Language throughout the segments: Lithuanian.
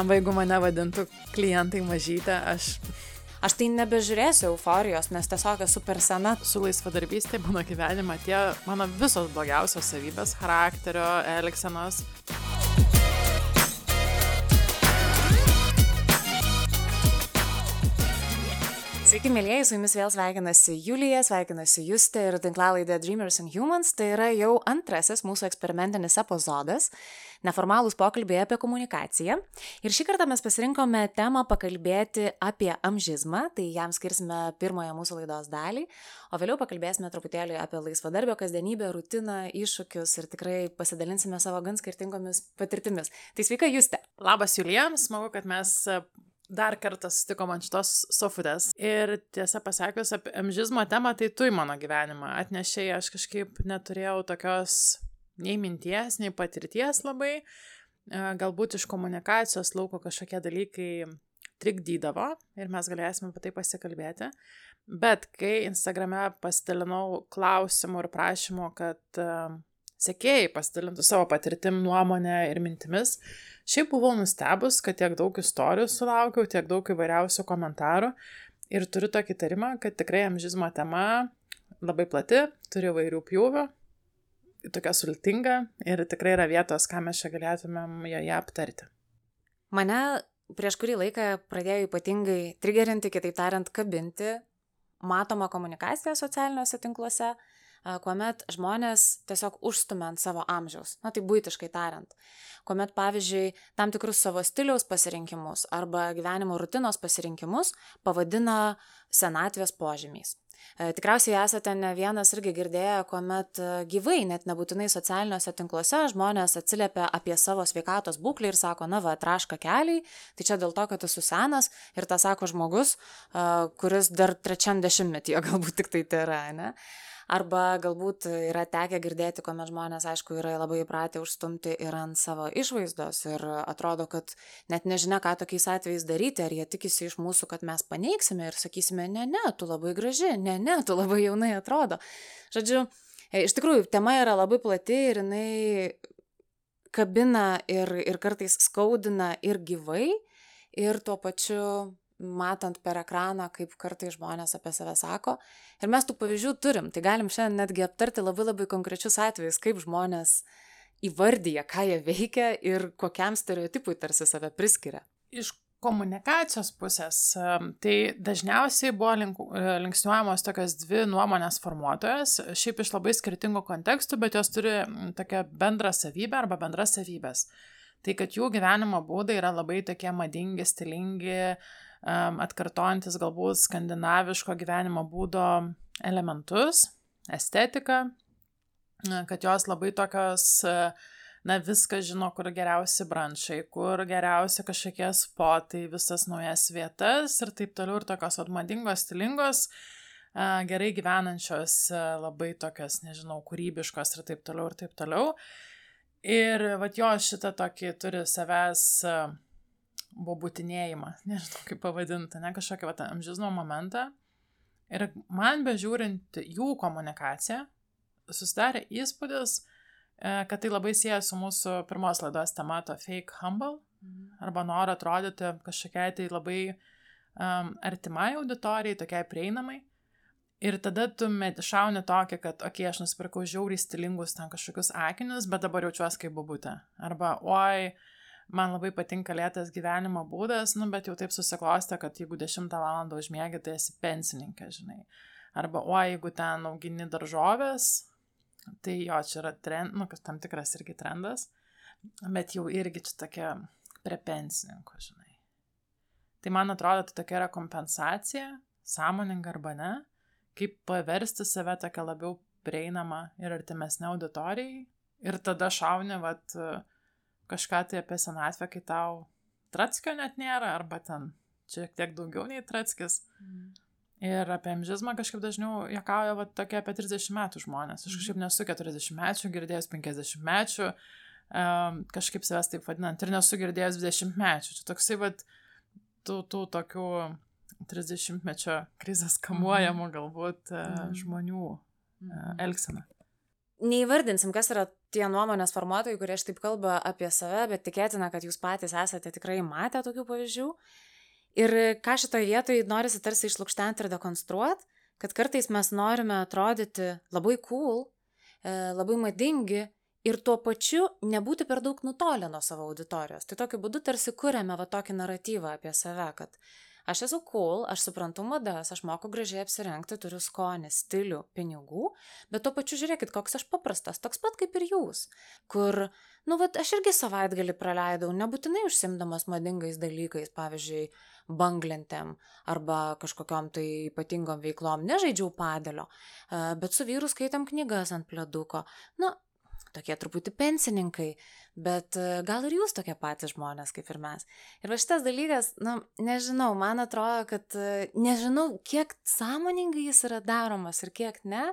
Blemba, jeigu mane vadintų klientai mažytė, aš Aš tai nebežiūrėsiu euforijos, nes tiesiog esu per sena. su laisvadarbystė mano gyvenime tie mano visos blogiausios savybės - charakterio, elgsenos. Sveiki, mėlyjeji, su jumis vėl sveikinasi Julija, sveikinasi Justė ir tinklalaidė Dreamers and Humans. Tai yra jau antrasis mūsų eksperimentinis epizodas - neformalūs pokalbiai apie komunikaciją. Ir šį kartą mes pasirinkome temą pakalbėti apie amžizmą, tai jam skirsime pirmąją mūsų laidos dalį, o vėliau pakalbėsime truputėlį apie laisvadarbio kasdienybę, rutiną, iššūkius ir tikrai pasidalinsime savo gan skirtingomis patirtimis. Tai sveika, Justė. Labas Julijams, smagu, kad mes dar kartą susitikom ant šitos sofutės. Ir tiesą pasakius, apie amžizmo temą, tai tu į mano gyvenimą atnešėjai, aš kažkaip neturėjau tokios nei minties, nei patirties labai. E, Galbūt iš komunikacijos lauko kažkokie dalykai trikdydavo ir mes galėsime apie tai pasikalbėti. Bet kai Instagrame pasidalinau klausimų ir prašymų, kad uh, sekėjai pasidalintų savo patirtim, nuomonę ir mintimis, šiaip buvau nustebus, kad tiek daug istorijų sulaukiau, tiek daug įvairiausių komentarų ir turiu tokį tarimą, kad tikrai amžizmo tema labai plati, turi įvairių pjūvių, tokia sultinga ir tikrai yra vietos, ką mes čia galėtumėm joje aptarti. Mane prieš kurį laiką pradėjo ypatingai trigerinti, kitaip tariant, kabinti matoma komunikacija socialiniuose tinkluose, kuomet žmonės tiesiog užstumia ant savo amžiaus, na tai būtiškai tariant. Kuomet, pavyzdžiui, tam tikrus savo stiliaus pasirinkimus arba gyvenimo rutinos pasirinkimus pavadina senatvės požymiais. E, Tikriausiai esate ne vienas irgi girdėję, kuomet e, gyvai, net nebūtinai socialiniuose tinkluose, žmonės atsiliepia apie savo sveikatos būklę ir sako, na va, traška keliai, tai čia dėl to, kad esu senas ir tą sako žmogus, kuris dar trečiam dešimtmetyje galbūt tik tai tai yra, ne? Arba galbūt yra tekę girdėti, kuomet žmonės, aišku, yra labai įpratę užstumti ir ant savo išvaizdos ir atrodo, kad net nežinia, ką tokiais atvejais daryti, ar jie tikisi iš mūsų, kad mes paneigsime ir sakysime, ne, ne, tu labai graži, ne, ne, tu labai jaunai atrodo. Žodžiu, e, iš tikrųjų, tema yra labai plati ir jinai kabina ir, ir kartais skaudina ir gyvai, ir tuo pačiu matant per ekraną, kaip kartai žmonės apie save sako. Ir mes tų pavyzdžių turim, tai galim šiandien netgi aptarti labai labai konkrečius atvejus, kaip žmonės įvardyja, ką jie veikia ir kokiam stereotipui tarsi save priskiria. Iš komunikacijos pusės, tai dažniausiai buvo link, e, linksniuojamos tokios dvi nuomonės formuotojas, šiaip iš labai skirtingų kontekstų, bet jos turi tokią bendrą savybę arba bendras savybės. Tai kad jų gyvenimo būdai yra labai tokie madingi, stilingi, um, atkartojantis galbūt skandinaviško gyvenimo būdo elementus, estetiką, e, kad jos labai tokios, e, na, viską žino, kur geriausi branšai, kur geriausi kažkokie spotai, visas naujas vietas ir taip toliau, ir tokios atmadingos, stilingos, e, gerai gyvenančios, labai tokios, nežinau, kūrybiškos ir taip toliau, ir taip toliau. Ir vat jo šitą tokį turi savęs bobutinėjimą, nežinau kaip pavadinti, ne kažkokį vat, amžizmo momentą. Ir man bežiūrint jų komunikaciją, susidarė įspūdis, e, kad tai labai sieja su mūsų pirmos laidos tema, to fake humble, arba noro atrodyti kažkokiai tai labai um, artimai auditorijai, tokiai prieinamai. Ir tada tu šauni tokį, kad, okei, okay, aš nusipirkau žiauriai stilingus ten kažkokius akinius, bet dabar jaučiuosi kaip bubutė. Arba, oi, man labai patinka lėtas gyvenimo būdas, nu, bet jau taip susiklostė, kad jeigu 10 val. užmėgi, tai esi pensininkė, žinai. Arba, o jeigu ten augini daržovės, tai jo, čia yra trend, nu, kas tam tikras irgi trendas, bet jau irgi čia tokia prie pensininkų, žinai. Tai man atrodo, tai tokia yra kompensacija, sąmoninga arba ne, kaip paversti save tokią labiau prieinamą ir artimesnę auditorijai. Ir tada šauni, vat, kažką tai apie senatvę, kai tau Tratskio net nėra, arba ten šiek tiek daugiau nei Tratskis. Mm. Ir apie amžizmą kažkaip dažniau jokauja va, tokie apie 30 metų žmonės. Aš kažkaip nesu 40 metų, girdėjęs 50 metų, um, kažkaip savęs taip vadinant, ir nesu girdėjęs 20 metų. Čia toksai, va, tų, tų tokių 30 mečio krizės kamuojamų galbūt uh, žmonių uh, elgsena. Neįvardinsim, kas yra tie nuomonės formuotojai, kurie aš taip kalba apie save, bet tikėtina, kad jūs patys esate tikrai matę tokių pavyzdžių. Ir ką šitoje vietoje norisi tarsi išlūkštenti ir dekonstruoti, kad kartais mes norime atrodyti labai cool, e, labai madingi ir tuo pačiu nebūti per daug nutolę nuo savo auditorijos. Tai tokiu būdu tarsi kuriame va tokį naratyvą apie save, kad aš esu cool, aš suprantu madas, aš moku gražiai apsirengti, turiu skonį, stilių, pinigų, bet tuo pačiu žiūrėkit, koks aš paprastas, toks pat kaip ir jūs, kur, nu, va, aš irgi savaitgalį praleidau, nebūtinai užsimdamas madingais dalykais, pavyzdžiui, banglentėm arba kažkokiam tai ypatingom veiklom, nežaidžiau padelio, bet su vyru skaitėm knygas ant pleduko. Na, tokie truputį pensininkai, bet e, gal ir jūs tokie patys žmonės kaip ir mes. Ir va šitas dalykas, na, nežinau, man atrodo, kad e, nežinau, kiek sąmoningai jis yra daromas ir kiek ne,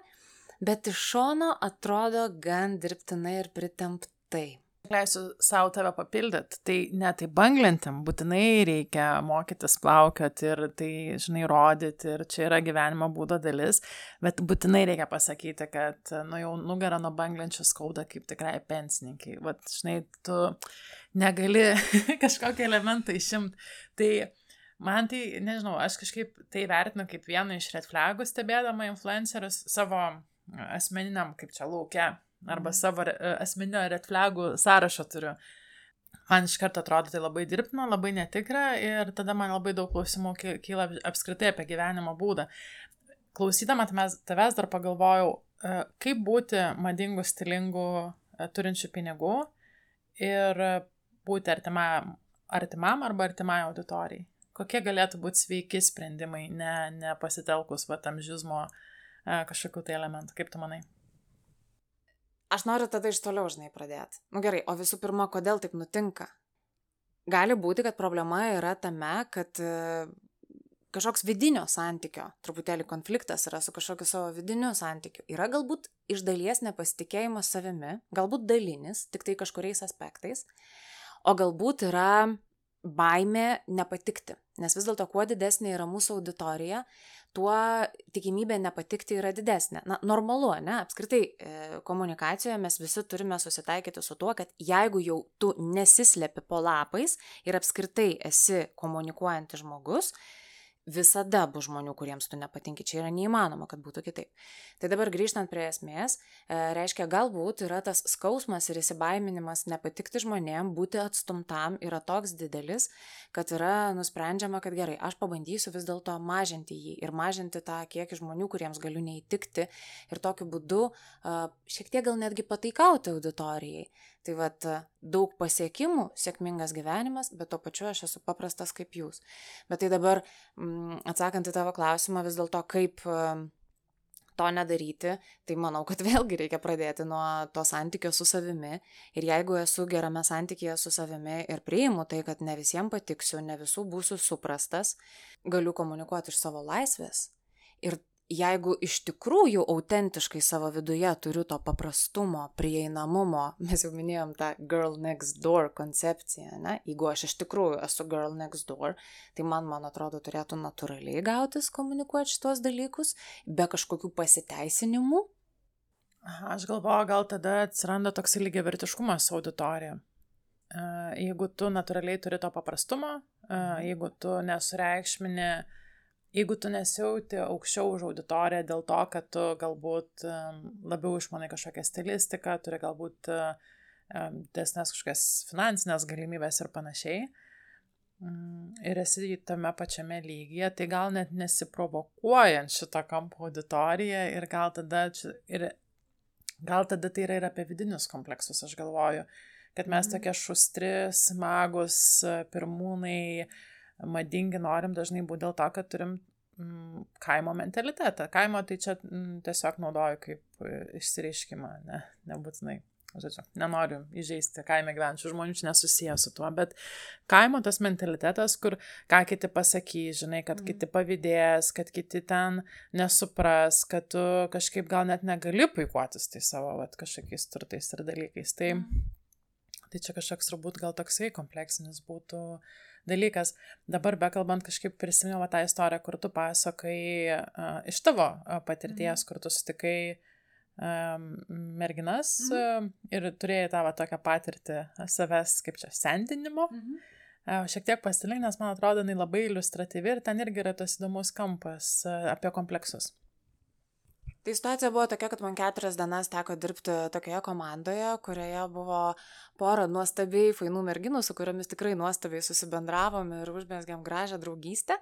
bet iš šono atrodo gan dirbtinai ir pritemptai. Leisiu savo tave papildyti. Tai ne, tai banglentėm būtinai reikia mokytis plaukioti ir tai, žinai, rodyti ir čia yra gyvenimo būdo dalis, bet būtinai reikia pasakyti, kad, nu, jau nugarą nuo banglenčių skauda kaip tikrai pensininkai. Vat, žinai, tu negali kažkokį elementą išimti. Tai man tai, nežinau, aš kažkaip tai vertinu kaip vieną iš red flagų stebėdama influencerius savo asmeniniam, kaip čia laukia arba savo e, asmeninio red flagų sąrašą turiu. Man iš karto atrodo tai labai dirbtina, labai netikra ir tada man labai daug klausimų kyla apskritai apie gyvenimo būdą. Klausydama tavęs dar pagalvojau, e, kaip būti madingu, stilingu, e, turinčiu pinigų ir būti artimam, artimam arba artimai auditorijai. Kokie galėtų būti sveiki sprendimai, ne, ne pasitelkus va tam žizmo kažkokiu tai elementu. Kaip tu manai? Aš noriu tada iš toliau, žinai, pradėti. Na nu, gerai, o visų pirma, kodėl taip nutinka? Gali būti, kad problema yra tame, kad e, kažkoks vidinio santykio, truputėlį konfliktas yra su kažkokiu savo vidiniu santykiu. Yra galbūt iš dalies nepasitikėjimas savimi, galbūt dalinis, tik tai kažkuriais aspektais, o galbūt yra baimė nepatikti. Nes vis dėlto, kuo didesnė yra mūsų auditorija, tuo tikimybė nepatikti yra didesnė. Na, normalu, ne? Apskritai e, komunikacijoje mes visi turime susitaikyti su tuo, kad jeigu jau tu nesislepi po lapais ir apskritai esi komunikuojantis žmogus, visada bus žmonių, kuriems tu nepatinki. Čia yra neįmanoma, kad būtų kitaip. Tai dabar grįžtant prie esmės, e, reiškia, galbūt yra tas skausmas ir įsibaiminimas nepatikti žmonėm, būti atstumtam yra toks didelis, kad yra nusprendžiama, kad gerai, aš pabandysiu vis dėlto mažinti jį ir mažinti tą kiekį žmonių, kuriems galiu neįtikti ir tokiu būdu šiek tiek gal netgi pataikauti auditorijai. Tai vad daug pasiekimų, sėkmingas gyvenimas, bet tuo pačiu aš esu paprastas kaip jūs. Bet tai dabar, mm, atsakant į tavo klausimą, vis dėlto kaip to nedaryti, tai manau, kad vėlgi reikia pradėti nuo to santykio su savimi. Ir jeigu esu gerame santykėje su savimi ir priimu tai, kad ne visiems patiksiu, ne visų būsiu suprastas, galiu komunikuoti iš savo laisvės. Ir jeigu iš tikrųjų autentiškai savo viduje turiu to paprastumo, prieinamumo, mes jau minėjom tą girl next door koncepciją, ne? jeigu aš iš tikrųjų esu girl next door, tai man, man atrodo, turėtų natūraliai gautis komunikuoti šitos dalykus, be kažkokių pasiteisinimų. Aha, aš galvoju, gal tada atsiranda toks lygiavertiškumas auditorija. E, jeigu tu natūraliai turi to paprastumo, mhm. jeigu tu nesureikšmini uh, jeigu tu nesijauti aukščiau už auditoriją dėl to, kad tu galbūt labiau išmanai kažkokią stilistiką, turi galbūt desnes kažkokias finansinės galimybės ir panašiai, mm, ir esi tame pačiame lygyje, tai gal net nesiprovokuojant šito kampo auditoriją ir gal tada, ir gal tada tai yra ir apie vidinius kompleksus, aš galvoju, kad mes mhm. tokie šustri, smagus, pirmūnai, madingi norim dažnai būti dėl to, kad turim mm, kaimo mentalitetą. Kaimo tai čia mm, tiesiog naudoju kaip e, išsireiškimą, ne, nebūtinai. Žodžiu, nenoriu įžeisti kaime gyvenčių žmonių, čia nesusiję su tuo, bet kaimo tas mentalitetas, kur ką kiti pasakys, žinai, kad mm. kiti pavydės, kad kiti ten nesupras, kad tu kažkaip gal net negali puikuotis tai savo vat, kažkokiais turtais ir dalykais. Tai, mm. tai čia kažkoks turbūt gal toksai kompleksinis būtų uh, dalykas. Dabar bekalbant kažkaip prisiminiau tą istoriją, kur tu pasakai uh, iš tavo uh, patirties, mm. kur tu sutikai merginas mhm. ir turėjai tą va, tokią patirtį savęs, kaip čia, sendinimo. Mhm. Šiek tiek pasilink, nes man atrodo, jinai labai iliustratyvi ir ten irgi yra tas įdomus kampas apie kompleksus. Tai situacija buvo tokia, kad man keturias dienas teko dirbti tokioje komandoje, kurioje buvo pora nuostabiai fainų merginų, su kuriomis tikrai nuostabiai susibendravom ir užmėsgiam gražią draugystę.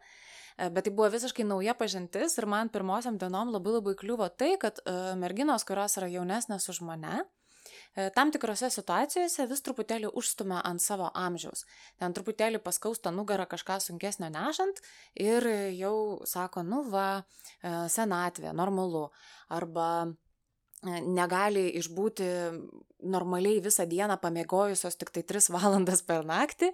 E, bet tai buvo visiškai nauja pažintis ir man pirmosiam dienom labai labai kliuvo tai, kad e, merginos, kurios yra jaunesnės už mane, tam tikrose situacijose vis truputėlį užstumia ant savo amžiaus. Ten truputėlį paskausta nugarą kažką sunkesnio nešant ir jau sako, nu va, senatvė, normalu. Arba negali išbūti normaliai visą dieną pamiegojusios tik tai 3 valandas per naktį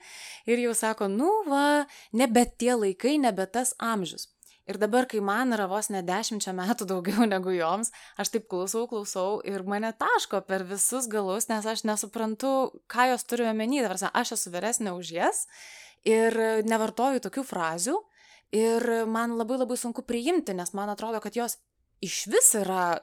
ir jau sako, nu va, nebe tie laikai, nebe tas amžius. Ir dabar, kai man yra vos ne dešimčia metų daugiau negu joms, aš taip klausau, klausau ir mane taško per visus galus, nes aš nesuprantu, ką jos turi omeny. Aš esu vyresnė už jas ir nevartoju tokių frazių ir man labai labai sunku priimti, nes man atrodo, kad jos iš vis yra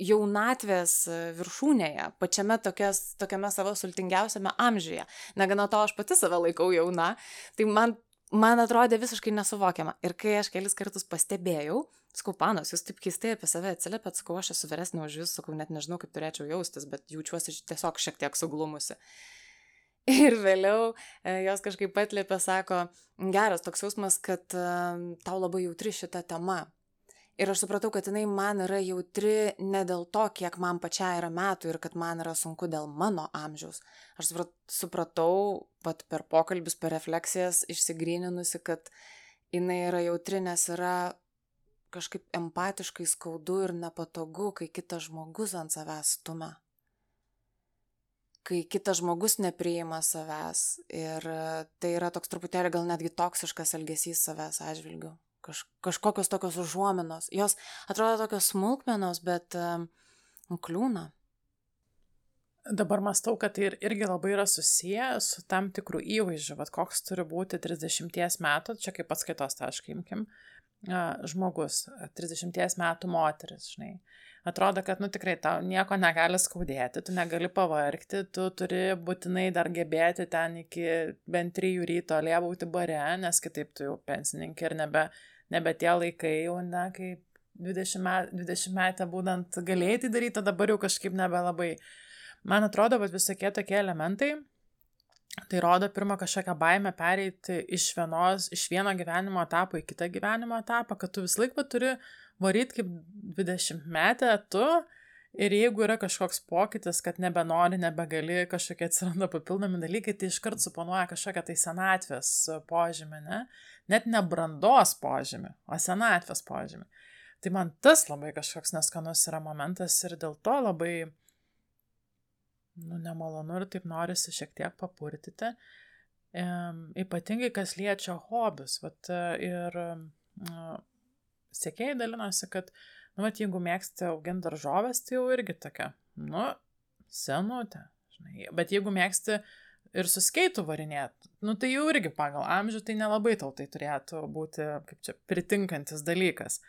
jaunatvės viršūnėje, pačiame tokias, tokiame savo sultingiausiame amžiuje. Negana to, aš pati save laikau jauna, tai man, man atrodė visiškai nesuvokiama. Ir kai aš kelis kartus pastebėjau, sakau, panos, jūs taip keistai apie save atsiliepėt, sakau, aš esu vyresnė už jūs, sakau, net nežinau, kaip turėčiau jaustis, bet jaučiuosi tiesiog šiek tiek suglumusi. Ir vėliau e, jos kažkaip atlėpė, sako, geras toks jausmas, kad e, tau labai jautri šita tema, Ir aš supratau, kad jinai man yra jautri ne dėl to, kiek man pačiai yra metų ir kad man yra sunku dėl mano amžiaus. Aš supratau, pat per pokalbius, per refleksijas išsigryninusi, kad jinai yra jautri, nes yra kažkaip empatiškai skaudu ir nepatogu, kai kitas žmogus ant savęs stumia. Kai kitas žmogus nepriima savęs. Ir tai yra toks truputėlį gal netgi toksiškas elgesys savęs atžvilgiu kaž, kažkokios tokios užuominos. Jos atrodo tokios smulkmenos, bet um, kliūna. Dabar mastau, kad tai ir, irgi labai yra susiję su tam tikrų įvaizdžių, vad koks turi būti 30 metų, čia kaip atskaitos taškai imkim, žmogus, 30 metų moteris, žinai. Atrodo, kad, nu tikrai, tau nieko negali skaudėti, tu negali pavarkti, tu turi būtinai dar gebėti ten iki bent trijų ryto liebauti bare, nes kitaip tu jau pensininkė ir nebe, nebe tie laikai jau, ne, kai 20, met, 20 metę būdant galėjai tai daryti, o dabar jau kažkaip nebelabai. Man atrodo, kad visokie tokie elementai, tai rodo pirmą kažkokią baimę pereiti iš, vienos, iš vieno gyvenimo etapo į kitą gyvenimo etapą, kad tu vis laik turi varyti kaip 20 metę tu ir jeigu yra kažkoks pokytis, kad nebenori, nebegali, kažkokie atsiranda papildomi dalykai, tai iškart suponuoja kažkokią tai senatvės požymį, ne? net ne brandos požymį, o senatvės požymį. Tai man tas labai kažkoks neskanus yra momentas ir dėl to labai, nu, nemalonu ir taip norisi šiek tiek papurtyti. E, ypatingai kas liečia hobius. Vat, ir e, sėkėjai dalinosi, kad, nu, vat, jeigu mėgsti auginti daržovės, tai jau irgi tokia, nu, senutė, žinai. Bet jeigu mėgsti ir su skeitu varinėti, nu, tai jau irgi pagal amžių tai nelabai tau tai turėtų būti, kaip čia, pritinkantis dalykas.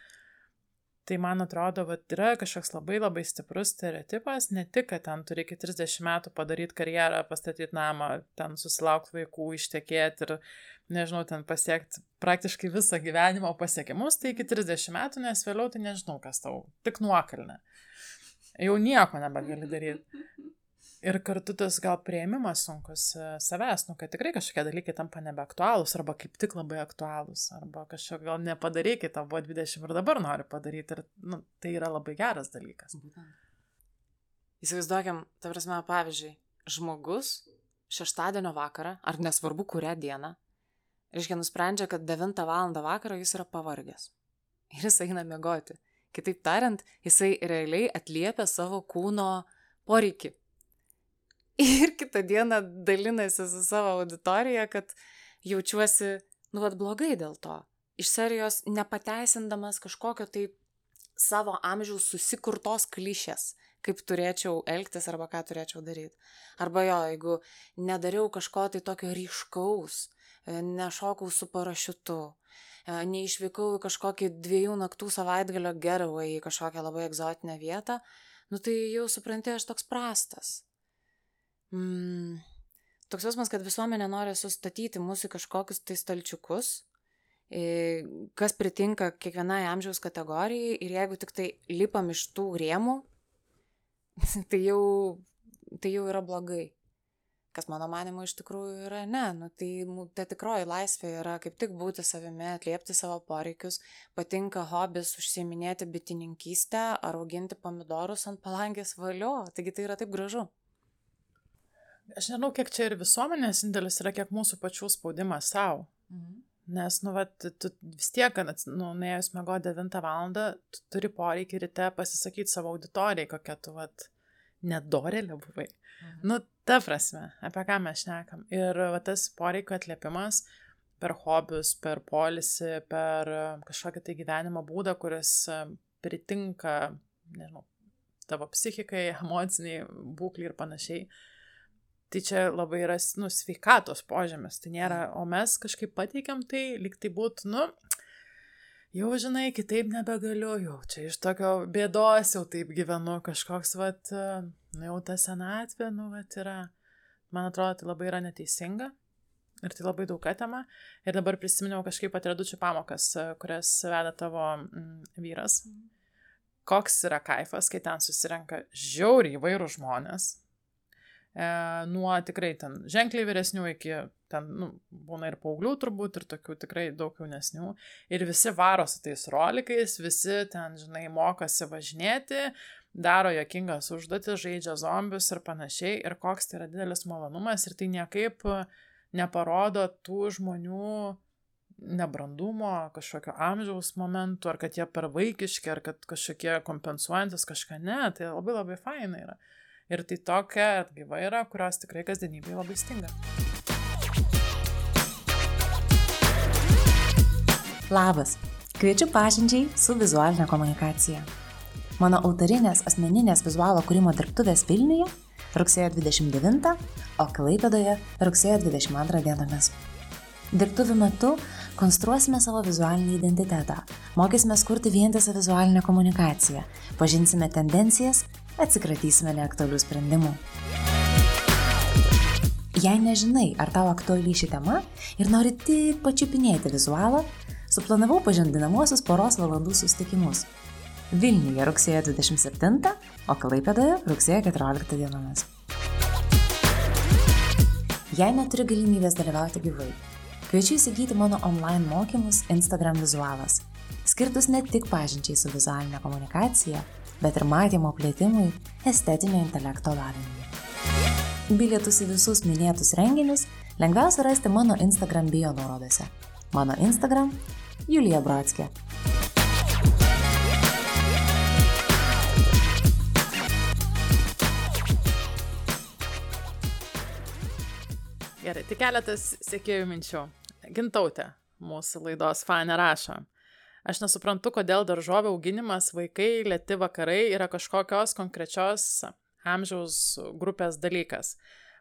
Tai man atrodo, kad yra kažkoks labai labai stiprus stereotipas, ne tik, kad ten turi iki 30 metų padaryti karjerą, pastatyti namą, ten susilaukti vaikų, ištekėti ir, nežinau, ten pasiekti praktiškai visą gyvenimo pasiekimus, tai iki 30 metų, nes vėliau tai nežinau, kas tau, tik nuokalne. Jau nieko nebegali daryti. Ir kartu tas gal prieimimas sunkus e, savęs, nu, kad tikrai kažkokie dalykai tampa nebeaktualūs, arba kaip tik labai aktualūs, arba kažko gal nepadarai, kai tau buvo 20 ir dabar nori padaryti, ir nu, tai yra labai geras dalykas. Įsivaizduokiam, ta prasme, pavyzdžiui, žmogus šeštadienio vakarą, ar nesvarbu kurią dieną, reiškia, nusprendžia, kad 9 val. vakaro jis yra pavargęs. Ir jis eina miegoti. Kitaip tariant, jisai realiai atliepia savo kūno poreikį ir kitą dieną dalinasi su savo auditorija, kad jaučiuosi, nu, vad blogai dėl to. Iš serijos nepateisindamas kažkokio tai savo amžiaus susikurtos klišės, kaip turėčiau elgtis arba ką turėčiau daryti. Arba jo, jeigu nedariau kažko tai tokio ryškaus, e, nešokau su parašiutu, e, neišvykau į kažkokį dviejų naktų savaitgalio getaway į kažkokią labai egzotinę vietą, nu tai jau supranti, aš toks prastas. Mm, toks jausmas, kad visuomenė nori sustatyti mūsų kažkokius tai stalčiukus, kas pritinka kiekvienai amžiaus kategorijai ir jeigu tik tai lipam iš tų rėmų, tai jau, tai jau yra blogai. Kas mano manimo iš tikrųjų yra ne, nu, tai ta tikroji laisvė yra kaip tik būti savimi, atliepti savo poreikius, patinka hobis užsieminėti bitininkystę ar auginti pomidorus ant palangės valio, taigi tai yra taip gražu. Aš nežinau, kiek čia ir visuomenės indėlis yra, kiek mūsų pačių spaudimas savo. Mhm. Nes, nu, va, tu vis tiek, nu, nuėjus mėgo 9 val. tu turi poreikį ryte pasisakyti savo auditorijai, kokia tu, va, nedorėlė buvai. Mhm. Nu, ta prasme, apie ką mes šnekam. Ir va, tas poreikio atliepimas per hobius, per polisį, per e, kažkokį tai gyvenimo būdą, kuris e, pritinka, nežinau, tavo psichikai, emociniai būkliai ir panašiai. Tai čia labai yra, nu, sveikatos požymis, tai nėra, mhm. o mes kažkaip pateikiam tai, lyg tai būtų, nu, jau žinai, kitaip nebegaliu, jau čia iš tokio bėdos jau taip gyvenu, kažkoks, vat, nu jau ta senatvė, nu, vat yra, man atrodo, tai labai yra neteisinga. Ir tai labai daug atema. Ir dabar prisiminiau kažkaip atredučių pamokas, kurias veda tavo mm, vyras. Koks yra kaifas, kai ten susirenka žiauriai įvairių žmonės. E, nuo tikrai ten ženkliai vyresnių iki ten, nu, būna ir paauglių turbūt, ir tokių tikrai daug jaunesnių. Ir visi varo su tais rolikais, visi ten, žinai, mokosi važinėti, daro jokingas užduotis, žaidžia zombius ir panašiai. Ir koks tai yra didelis malonumas ir tai niekaip neparodo tų žmonių nebrandumo, kažkokio amžiaus momentų, ar kad jie per vaikiški, ar kad kažkokie kompensuojantis kažką, ne, tai labai labai faina yra. Ir tai tokia atgyva yra, kurios tikrai kasdienybėje labai stinga. Labas, kviečiu pažinčiai su vizualinė komunikacija. Mano autorinės asmeninės vizualo kūrimo dirbtuvės Vilniuje rugsėjo 29, o Klaipėdoje rugsėjo 22 dienomis. Dirbtuvių metu konstruosime savo vizualinį identitetą, mokysime kurti vientisą vizualinę komunikaciją, pažinsime tendencijas, atsikratysime neaktualių sprendimų. Jei nežinai, ar tau aktuali ši tema ir nori tik pačiupinėti vizualą, suplanavau pažindinamosius poros valandų susitikimus. Vilniuje rugsėjo 27, o Klaipėdoje rugsėjo 14 dienomis. Jei neturi galimybės dalyvauti gyvai, kviečiu įsigyti mano online mokymus Instagram vizualas, skirtus ne tik pažinčiai su vizualinė komunikacija, bet ir matymo plėtimui, estetinio intelekto lavinimui. Bilietus į visus minėtus renginius lengviausia rasti mano Instagram bio nuorodose. Mano Instagram Julija Bratskė. Gerai, tik keletas sėkėjų minčių. Gintautė, mūsų laidos fane rašo. Aš nesuprantu, kodėl daržovė auginimas, vaikai, lėti vakarai yra kažkokios konkrečios amžiaus grupės dalykas.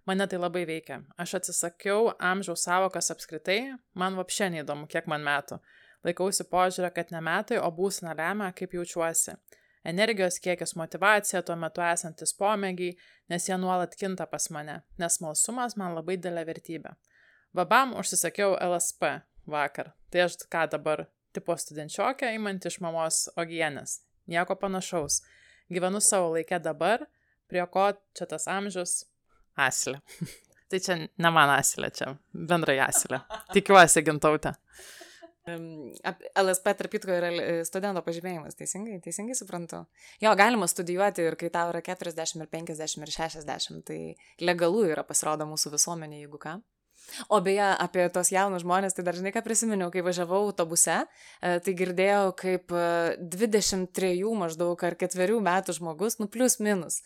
Mane tai labai veikia. Aš atsisakiau amžiaus savokas apskritai, man vapšė neįdomu, kiek man metų. Laikausi požiūrę, kad ne metai, o būsina lemia, kaip jaučiuosi. Energijos kiekis, motivacija, tuo metu esantis pomėgiai, nes jie nuolat kinta pas mane, nes malsumas man labai didelė vertybė. Vabam užsisakiau LSP vakar. Tai aš ką dabar, tipo studenčiokė, įmanti iš mamos ogienės. Nieko panašaus. Gyvenu savo laikę dabar, prie ko čia tas amžius asilė. tai čia ne man asilė, čia bendrai asilė. Tikiuosi, gintautė. LSP tarp kitko yra e, studento pažymėjimas, teisingai, teisingai suprantu. Jo, galima studijuoti ir kai tau yra 40 ir 50 ir 60, tai legalu yra pasirodo mūsų visuomenė, jeigu ką. O beje, apie tos jaunus žmonės, tai dažnai ką prisiminiau, kai važiavau autobuse, e, tai girdėjau, kaip 23 e, maždaug ar 4 metų žmogus, nu plus minus,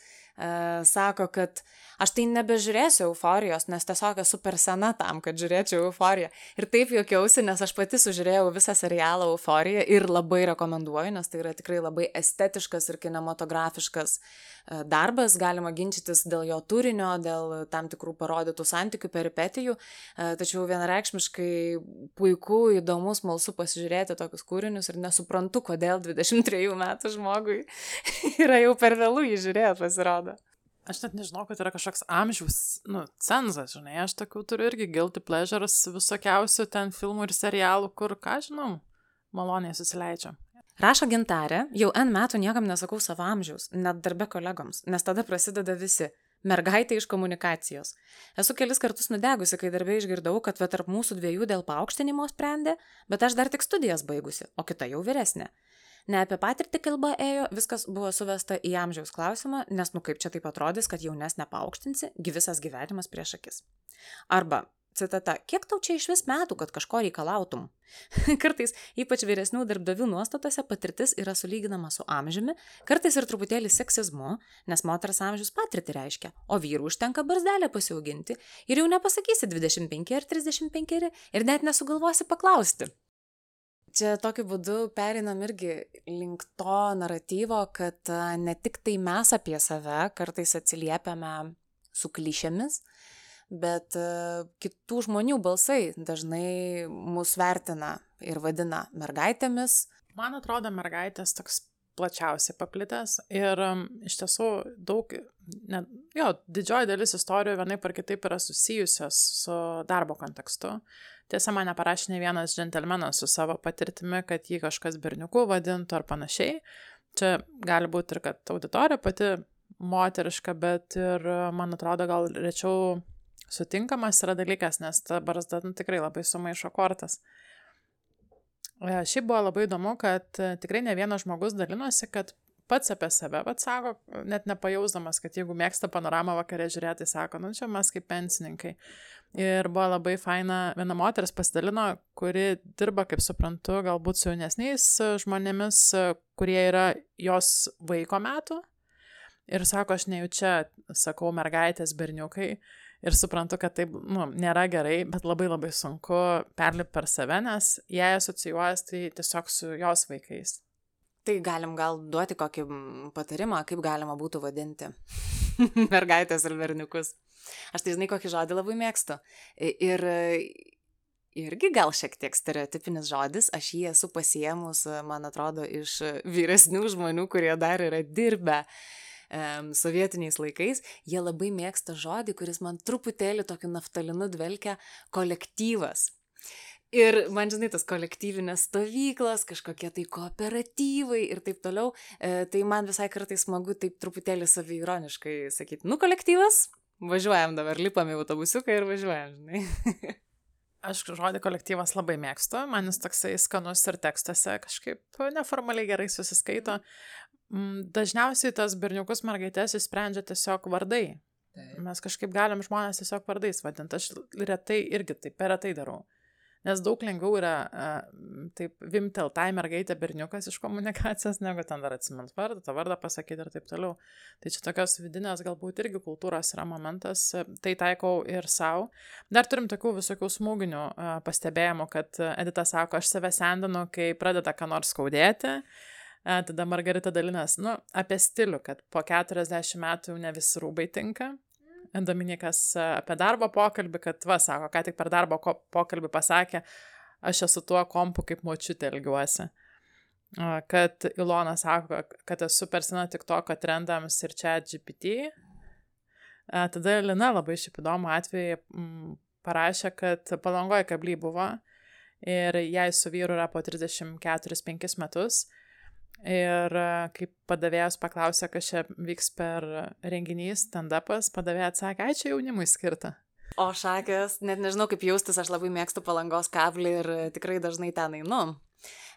sako, kad aš tai nebežiūrėsiu euforijos, nes tiesiog esu per sena tam, kad žiūrėčiau euforiją. Ir taip juokiausi, nes aš pati sužiūrėjau visą serialą euforiją ir labai rekomenduoju, nes tai yra tikrai labai estetiškas ir kinematografiškas e, darbas, galima ginčytis dėl jo turinio, dėl tam tikrų parodytų santykių, peripetijų, e, tačiau vienareikšmiškai puiku, įdomu, smalsu pasižiūrėti tokius kūrinius ir nesuprantu, kodėl 23 metų žmogui yra jau per vėlų jį žiūrėti, pasirodo. Aš net nežinau, kad yra kažkoks amžiaus, nu, cenzas, žinai, aš tokių turiu irgi guilty pleasures visokiausių ten filmų ir serialų, kur, ką žinau, maloniai susileidžia. Rašo gintarė, jau N metų niekam nesakau savo amžiaus, net darbe kolegoms, nes tada prasideda visi. Mergaitė iš komunikacijos. Esu kelis kartus nudegusi, kai darbė išgirdau, kad tarp mūsų dviejų dėl paaukštinimo sprendė, bet aš dar tik studijas baigusi, o kita jau vyresnė. Ne apie patirtį kalba ėjo, viskas buvo suvesta į amžiaus klausimą, nes nu kaip čia taip atrodys, kad jaunesnė paaukštinsi, gi visas gyvenimas prieš akis. Arba, citata, kiek tau čia iš vis metų, kad kažko reikalautum? kartais, ypač vyresnių darbdavių nuostatose, patirtis yra sulyginama su amžiumi, kartais ir truputėlį seksizmu, nes moters amžius patirtį reiškia, o vyrų užtenka barzdelę pasiauginti ir jau nepasakysi 25 ar 35 ir net nesugalvosi paklausti, čia tokiu būdu perinam irgi link to naratyvo, kad ne tik tai mes apie save kartais atsiliepiame su klišėmis, bet kitų žmonių balsai dažnai mus vertina ir vadina mergaitėmis. Man atrodo, mergaitės toks plačiausiai paplitęs ir iš tiesų daug, ne, jo, didžioji dalis istorijų vienaip ar kitaip yra susijusios su darbo kontekstu. Tiesa, man neparašė ne vienas džentelmenas su savo patirtimi, kad jį kažkas berniuku vadintų ar panašiai. Čia gali būti ir kad auditorija pati moteriška, bet ir, man atrodo, gal rečiau sutinkamas yra dalykas, nes ta barzda nu, tikrai labai sumaišo kortas. E, šiaip buvo labai įdomu, kad tikrai ne vienas žmogus dalinosi, kad pats apie save, vad sako, net nepajausdamas, kad jeigu mėgsta panoramą vakarė žiūrėti, tai sako, nu čia mes kaip pensininkai. Ir buvo labai faina, viena moteris pasidalino, kuri dirba, kaip suprantu, galbūt su jaunesniais žmonėmis, kurie yra jos vaiko metų. Ir sako, aš nejaučia, sakau, mergaitės berniukai. Ir suprantu, kad tai nu, nėra gerai, bet labai labai sunku perlipti per save, nes jei asocijuojas tai tiesiog su jos vaikais. Tai galim gal duoti kokį patarimą, kaip galima būtų vadinti mergaitės ir berniukus. Aš tai žinai, kokį žodį labai mėgstu. Ir irgi gal šiek tiek stereotipinis žodis, aš jį esu pasiemus, man atrodo, iš vyresnių žmonių, kurie dar yra dirbę um, sovietiniais laikais, jie labai mėgsta žodį, kuris man truputėlį tokiu naftalinu dvelkia - kolektyvas. Ir man žinai, tas kolektyvinės stovyklos, kažkokie tai kooperatyvai ir taip toliau, e, tai man visai kartais smagu taip truputėlį saviironiškai sakyti, nu kolektyvas, važiuojam dabar, lipam į autobusiuką ir važiuojam, žinai. Aš žodį kolektyvas labai mėgstu, man jis toksai skanus ir tekstuose kažkaip neformaliai gerai susiskaito. Mm, dažniausiai tas berniukus mergaitės įsprendžia tiesiog vardai. Taip. Mes kažkaip galim žmonės tiesiog vardais vadinti. Aš retai irgi taip per retai darau. Nes daug lengviau yra uh, taip vimtel tai mergaitė berniukas iš komunikacijos, negu ten dar atsimint vardą, tą vardą pasakyti ir taip toliau. Tai čia tokios vidinės galbūt irgi kultūros yra momentas, tai taikau ir savo. Dar turim tokių visokių smūginių uh, pastebėjimų, kad Edita sako, aš save sendinu, kai pradeda ką nors skaudėti. Uh, tada Margarita dalinas, nu, apie stilių, kad po 40 metų jau ne visi rūbai tinka. Dominikas e, apie darbo pokalbį, kad, va, sako, ką tik per darbo pokalbį pasakė, aš esu tuo kompu kaip močiutė ilgiuosi. Kad Ilona sako, kad esu per sena tik to, kad trendams ir čia GPT. Tada Lina labai šiaip įdomu atveju parašė, kad palangoje kablį buvo ir jai su vyru yra po 34-5 metus Ir e, kaip padavėjas paklausė, kas čia vyks per renginys, stand-upas, padavėja atsakė, ai čia jaunimui skirta. O šakės, net nežinau kaip jaustis, aš labai mėgstu palangos kablį ir tikrai dažnai ten einu.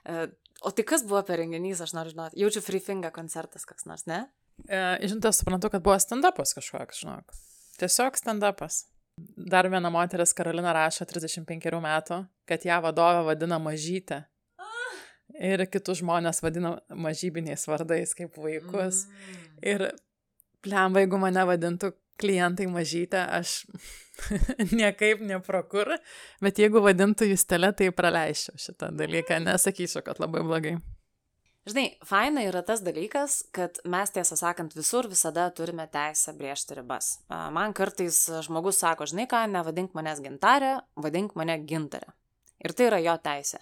E, o tai kas buvo per renginys, aš noriu žinoti. Jaučiu free finger koncertas koks nors, ne? E, žinot, suprantu, kad buvo stand-upas kažkoks, žinok. Tiesiog stand-upas. Dar viena moteris, Karolina, rašo 35 metų, kad ją vadovę vadina mažytė. Ir kitus žmonės vadina mažybiniais vardais kaip vaikus. Mm. Ir Plemba, jeigu mane vadintų klientai mažytė, aš niekaip neprokur, bet jeigu vadintų Justelė, tai praleisčiau šitą dalyką, nesakysiu, kad labai blogai. Žinai, faina yra tas dalykas, kad mes tiesą sakant visur visada turime teisę brėžti ribas. Man kartais žmogus sako, žinai ką, nevadink manęs gintarė, vadink mane gintarė. Ir tai yra jo teisė.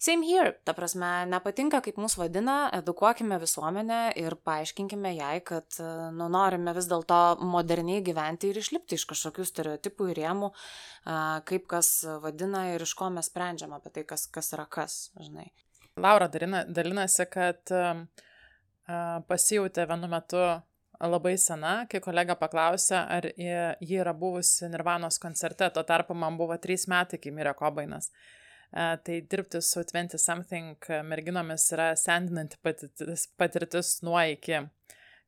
Same here, ta prasme, nepatinka, kaip mus vadina, edukuokime visuomenę ir paaiškinkime jai, kad nu, norime vis dėlto moderniai gyventi ir išlipti iš kažkokių stereotipų ir rėmų, kaip kas vadina ir iš ko mes sprendžiam apie tai, kas, kas yra kas, žinai. Laura dalina, dalinasi, kad pasijūtė vienu metu labai sena, kai kolega paklausė, ar ji yra buvusi Nirvanos koncerte, tuo tarpu man buvo trys metai, kai mirė Kobainas. E, tai dirbti su 20 something merginomis yra sendinanti patirtis, patirtis nuo iki.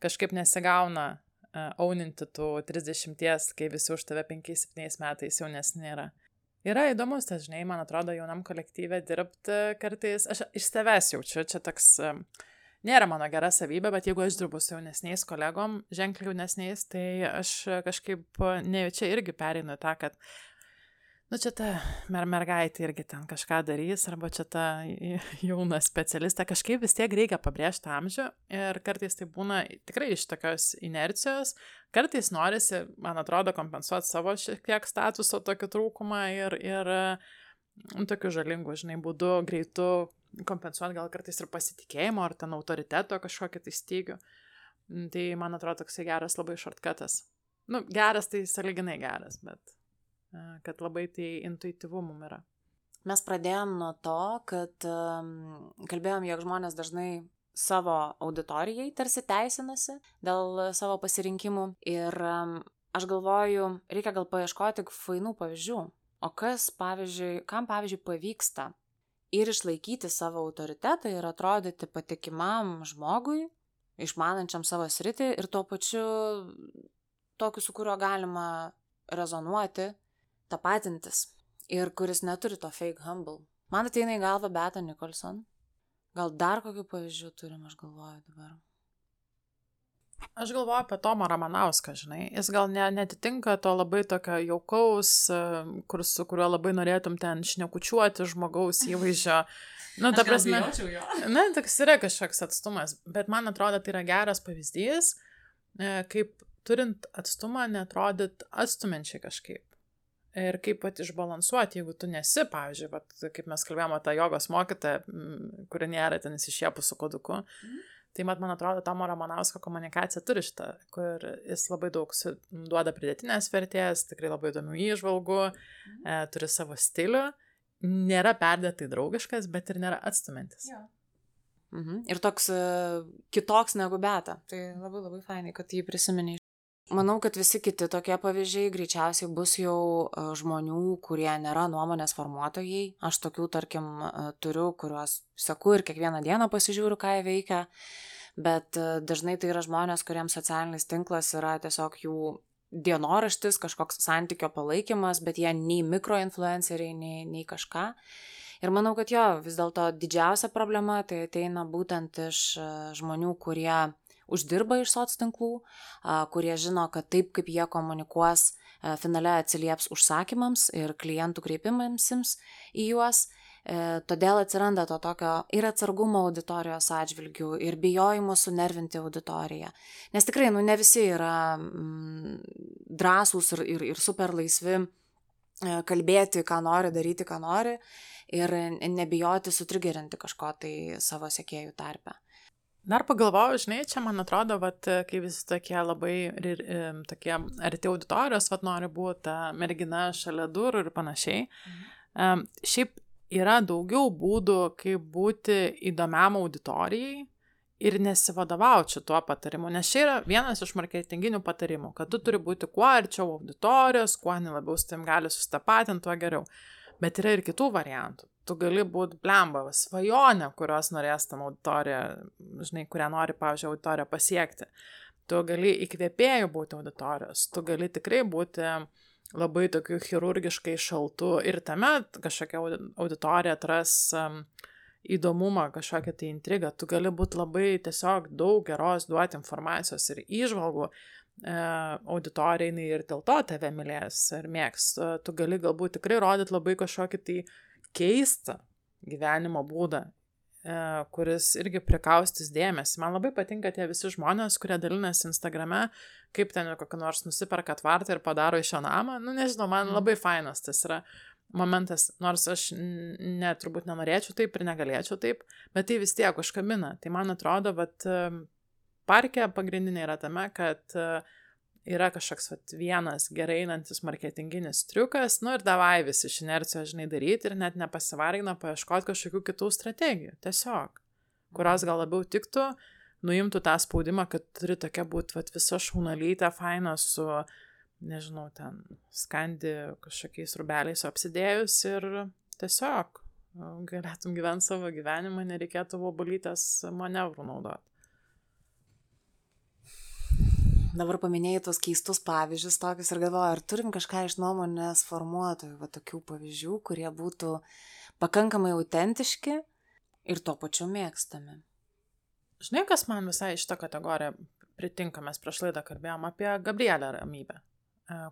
Kažkaip nesigauna auninti tų 30, kai visi už tave 5-7 metais jaunesni yra. Yra įdomus, tas žinai, man atrodo, jaunam kolektyvė dirbti kartais, aš iš savęs jaučiu, čia toks, nėra mano gera savybė, bet jeigu aš dirbu su jaunesniais kolegom, ženkliai jaunesniais, tai aš kažkaip nejaučia irgi pereinu tą, kad nu čia ta mer mergaitė irgi ten kažką darys, arba čia ta jauna specialistė, kažkaip vis tiek reikia pabrėžti amžių ir kartais tai būna tikrai iš tokios inercijos, kartais norisi, man atrodo, kompensuoti savo šiek tiek statuso tokį trūkumą ir, ir nu, tokiu žalingu, žinai, būdu, greitu kompensuoti gal kartais ir pasitikėjimo ar ten autoriteto kažkokį tai stygių. Tai man atrodo toksai geras labai šortkatas. Nu, geras tai saliginai geras, bet kad labai tai intuityvu mum yra. Mes pradėjom nuo to, kad um, kalbėjom, jog žmonės dažnai savo auditorijai tarsi teisinasi dėl savo pasirinkimų. Ir um, aš galvoju, reikia gal paieškoti fainų pavyzdžių. O kas, pavyzdžiui, kam, pavyzdžiui, pavyksta ir išlaikyti savo autoritetą ir atrodyti patikimam žmogui, išmanančiam savo sritį ir tuo pačiu tokiu, su kuriuo galima rezonuoti tapatintis ir kuris neturi to fake humble. Man ateina į galvą Beta Nicholson. Gal dar kokių pavyzdžių turim, aš galvoju dabar. Aš galvoju apie Tomą Ramanauską, žinai. Jis gal ne, netitinka to labai tokio jaukaus, kur, su kuriuo labai norėtum ten šnekučiuoti žmogaus įvaizdžio. Nu, ta prasme. Na, toks yra kažkoks atstumas, bet man atrodo, tai yra geras pavyzdys, e, kaip turint atstumą netrodyt atstumenčiai kažkaip. Ir kaip pat išbalansuoti, jeigu tu nesi, pavyzdžiui, vat, kaip mes kalbėjome, tą jogos mokytą, kuri nėra ten įsišiepus su koduku. Mhm. Tai mat, man atrodo, Tomo Romanovsko komunikacija turi šitą, kur jis labai daug duoda pridėtinės vertės, tikrai labai įdomių įžvalgų, mhm. e, turi savo stilių, nėra perdėtai draugiškas, bet ir nėra atstumantis. Ja. Mhm. Ir toks uh, kitoks negu beta. Tai labai labai fainai, kad jį prisimeni Manau, kad visi kiti tokie pavyzdžiai greičiausiai bus jau e, žmonių, kurie nėra nuomonės formuotojai. Aš tokių, tarkim, e, turiu, kuriuos seku ir kiekvieną dieną pasižiūriu, ką jie veikia, bet e, dažnai tai yra žmonės, kuriems socialinis tinklas yra tiesiog jų dienoraštis, kažkoks santykio palaikymas, bet jie nei mikroinfluenceriai, nei, nei kažką. Ir manau, kad jo, vis dėlto didžiausia problema tai ateina būtent iš žmonių, kurie uždirba iš soc tinklų, kurie žino, kad taip, kaip jie komunikuos, finale atsilieps užsakymams ir klientų kreipimamsims į juos. E, todėl atsiranda to tokio ir atsargumo auditorijos atžvilgių, ir bijojimo sunervinti auditoriją. Nes tikrai, nu, ne visi yra mm, drąsūs ir, ir, ir super laisvi e, kalbėti, ką nori, daryti, ką nori ir nebijoti sutrigerinti kažko tai savo sekėjų tarpe. Dar pagalvojau, žinai, čia man atrodo, vat, kai visi tokie labai tokie arti auditorijos, vat nori būti mergina šalia durų ir panašiai. Mhm. Um, šiaip yra daugiau būdų, kaip būti įdomiam auditorijai ir nesivadovauti šituo patarimu, nes čia yra vienas iš marketinginių patarimų, kad tu turi būti kuo arčiau auditorijos, kuo nelabiau su tim gali sustapatinti, tuo geriau. Bet yra ir kitų variantų tu gali būti blemba, svajonė, kurios norės tam auditorija, žinai, kurią nori, pavyzdžiui, auditorija pasiekti. Tu gali įkvėpėjų būti auditorijos, tu gali tikrai būti labai tokiu chirurgiškai šaltu ir tame kažkokia auditorija atras um, įdomumą, kažkokią tai intrigą, tu gali būti labai tiesiog daug geros duoti informacijos ir įžvalgų e, auditorijai ir dėl to tave mylės ir mėgs. Tu gali galbūt tikrai rodyti labai kažkokį tai keistą gyvenimo būdą, e, kuris irgi prikaustys dėmesį. Man labai patinka tie visi žmonės, kurie dalinasi Instagrame, kaip ten kokį nors nusiperka tvartą ir padaro iš jo namą. Nu, nežinau, man mm. labai fainas tas yra momentas, nors aš net turbūt nenorėčiau taip ir negalėčiau taip, bet tai vis tiek užkabina. Tai man atrodo, kad parke pagrindinė yra tame, kad e, yra kažkoks vat, vienas gerai einantis marketinginis triukas, nu ir davai visi iš inercijos, žinai, daryti ir net nepasivargina paieškoti kažkokių kitų strategijų. Tiesiog, kurios gal labiau tiktų, nuimtų tą spaudimą, kad turi tokia būti vat, visa šaunalytė, faina su nežinau, ten skandi kažkokiais rubeliais apsidėjus ir tiesiog galėtum gyventi savo gyvenimą, nereikėtų vobulytės manevrų naudoti. Dabar paminėjai tos keistus pavyzdžius tokius ir galvoju, ar turim kažką iš nuomonės formuotojų, va tokių pavyzdžių, kurie būtų pakankamai autentiški ir tuo pačiu mėgstami. Žinai, kas man visai šitą kategoriją pritinka, mes prieš laidą kalbėjom apie Gabrielę Ramybę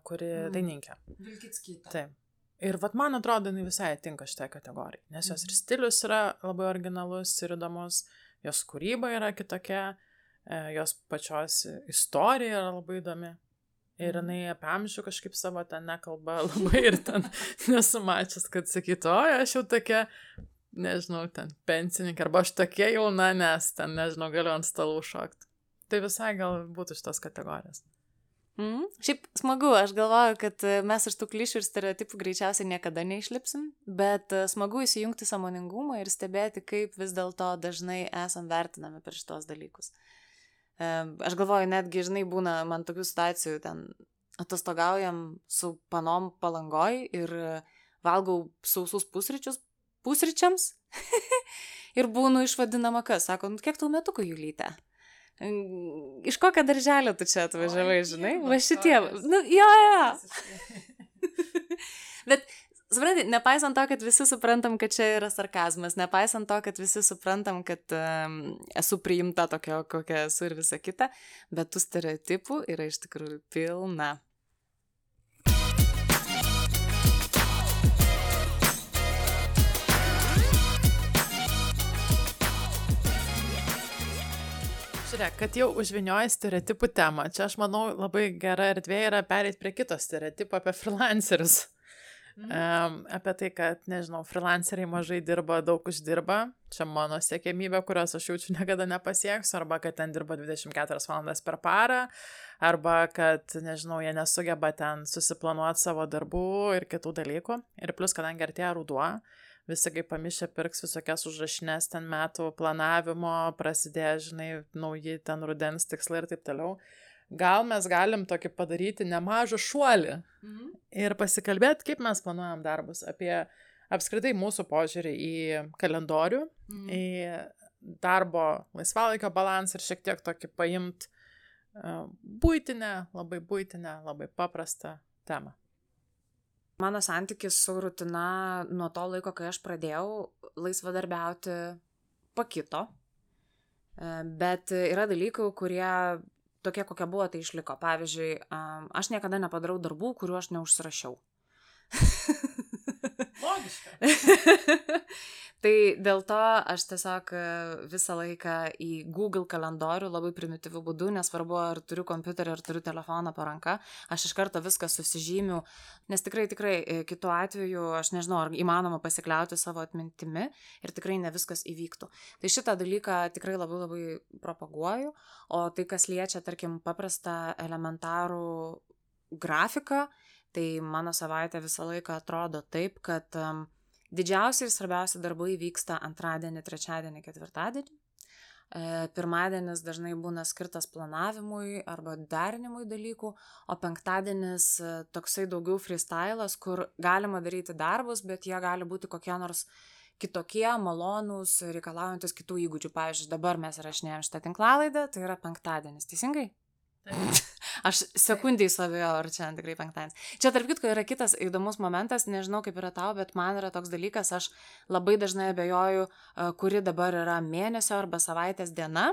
kuri mm. dainininkė. Vilkitskytė. Taip. Ir vat man atrodo, jinai visai tinka šitai kategorijai, nes jos ir mhm. stilius yra labai originalus ir įdomus, jos kūryba yra kitokia, e, jos pačios istorija yra labai įdomi. Ir mhm. jinai apie amžių kažkaip savo ten nekalba labai ir ten nesumačius, kad sakytų, o aš jau tokia, nežinau, ten pensininkė, arba aš tokia jauna, nes ten, nežinau, galiu ant stalų šokti. Tai visai gal būtų šitos kategorijos. Mm. Šiaip smagu, aš galvoju, kad e, mes iš tų klišių ir stereotipų greičiausiai niekada neišlipsim, bet e, smagu įsijungti samoningumą ir stebėti, kaip vis dėlto dažnai esam vertinami per šitos dalykus. E, aš galvoju, netgi, žinai, būna man tokių situacijų, ten atostogaujam su panom palangoj ir valgau sausus pusryčius pusryčiams ir būnu išvadinama kas, sako, nu kiek tau metukų jų lyte? Iš kokio darželio tu čia atvažiavai, žinai? Va šitie. Nu, jo, jo. Bet, suprantate, nepaisant to, kad visi suprantam, kad čia yra sarkazmas, nepaisant to, kad visi suprantam, kad um, esu priimta tokio, kokia esu ir visa kita, bet tų stereotipų yra iš tikrųjų pilna. Žiūrėk, kad jau užvinioji stereotipų temą, čia aš manau labai gera erdvė yra pereiti prie kito stereotipo apie freelancerius. Mhm. Apie tai, kad, nežinau, freelanceriai mažai dirba, daug uždirba. Čia mano siekėmybė, kurios aš jaučiu niekada nepasieksiu. Arba kad ten dirba 24 valandas per parą. Arba kad, nežinau, jie nesugeba ten susiplanuoti savo darbų ir kitų dalykų. Ir plus, kadangi artėja ruduo, visi kaip pamišę pirks visokias užrašinės ten metų planavimo, prasidėjo, žinai, nauji ten rudens tikslai ir taip toliau. Gal mes galim tokį padaryti nemažą šuolį mhm. ir pasikalbėti, kaip mes planuojam darbus, apie apskritai mūsų požiūrį į kalendorių, mhm. į darbo laisvalaikio balansą ir šiek tiek tokį paimt uh, būtinę, labai būtinę, labai paprastą temą. Mano santykis su rutina nuo to laiko, kai aš pradėjau laisvadarbiauti, pakito. E, bet yra dalykų, kurie tokie, kokie buvo, tai išliko. Pavyzdžiui, aš niekada nepadarau darbų, kuriuo aš neužsirašiau. Logiška. Tai dėl to aš tiesiog e, visą laiką į Google kalendorių labai primityvių būdų, nesvarbu ar turiu kompiuterį ar turiu telefoną po ranka, aš iš karto viską susižymiu, nes tikrai, tikrai e, kitu atveju aš nežinau, ar įmanoma pasikliauti savo atmintimi ir tikrai ne viskas įvyktų. Tai šitą dalyką tikrai labai labai propaguoju, o tai kas liečia, tarkim, paprastą elementarų grafiką, tai mano savaitė visą laiką atrodo taip, kad um, Didžiausi ir svarbiausi darbai vyksta antradienį, trečiadienį, ketvirtadienį. E, pirmadienis dažnai būna skirtas planavimui arba darinimui dalykų, o penktadienis e, toksai daugiau freestylas, kur galima daryti darbus, bet jie gali būti kokie nors kitokie, malonūs, reikalaujantis kitų įgūdžių. Pavyzdžiui, dabar mes rašinėjom šitą tinklalaidą, tai yra penktadienis, teisingai? Taip. Aš sekundį savėjo, ar čia tikrai penktadienis. Čia tarp kitko yra kitas įdomus momentas, nežinau kaip yra tau, bet man yra toks dalykas, aš labai dažnai abejoju, e, kuri dabar yra mėnesio arba savaitės diena.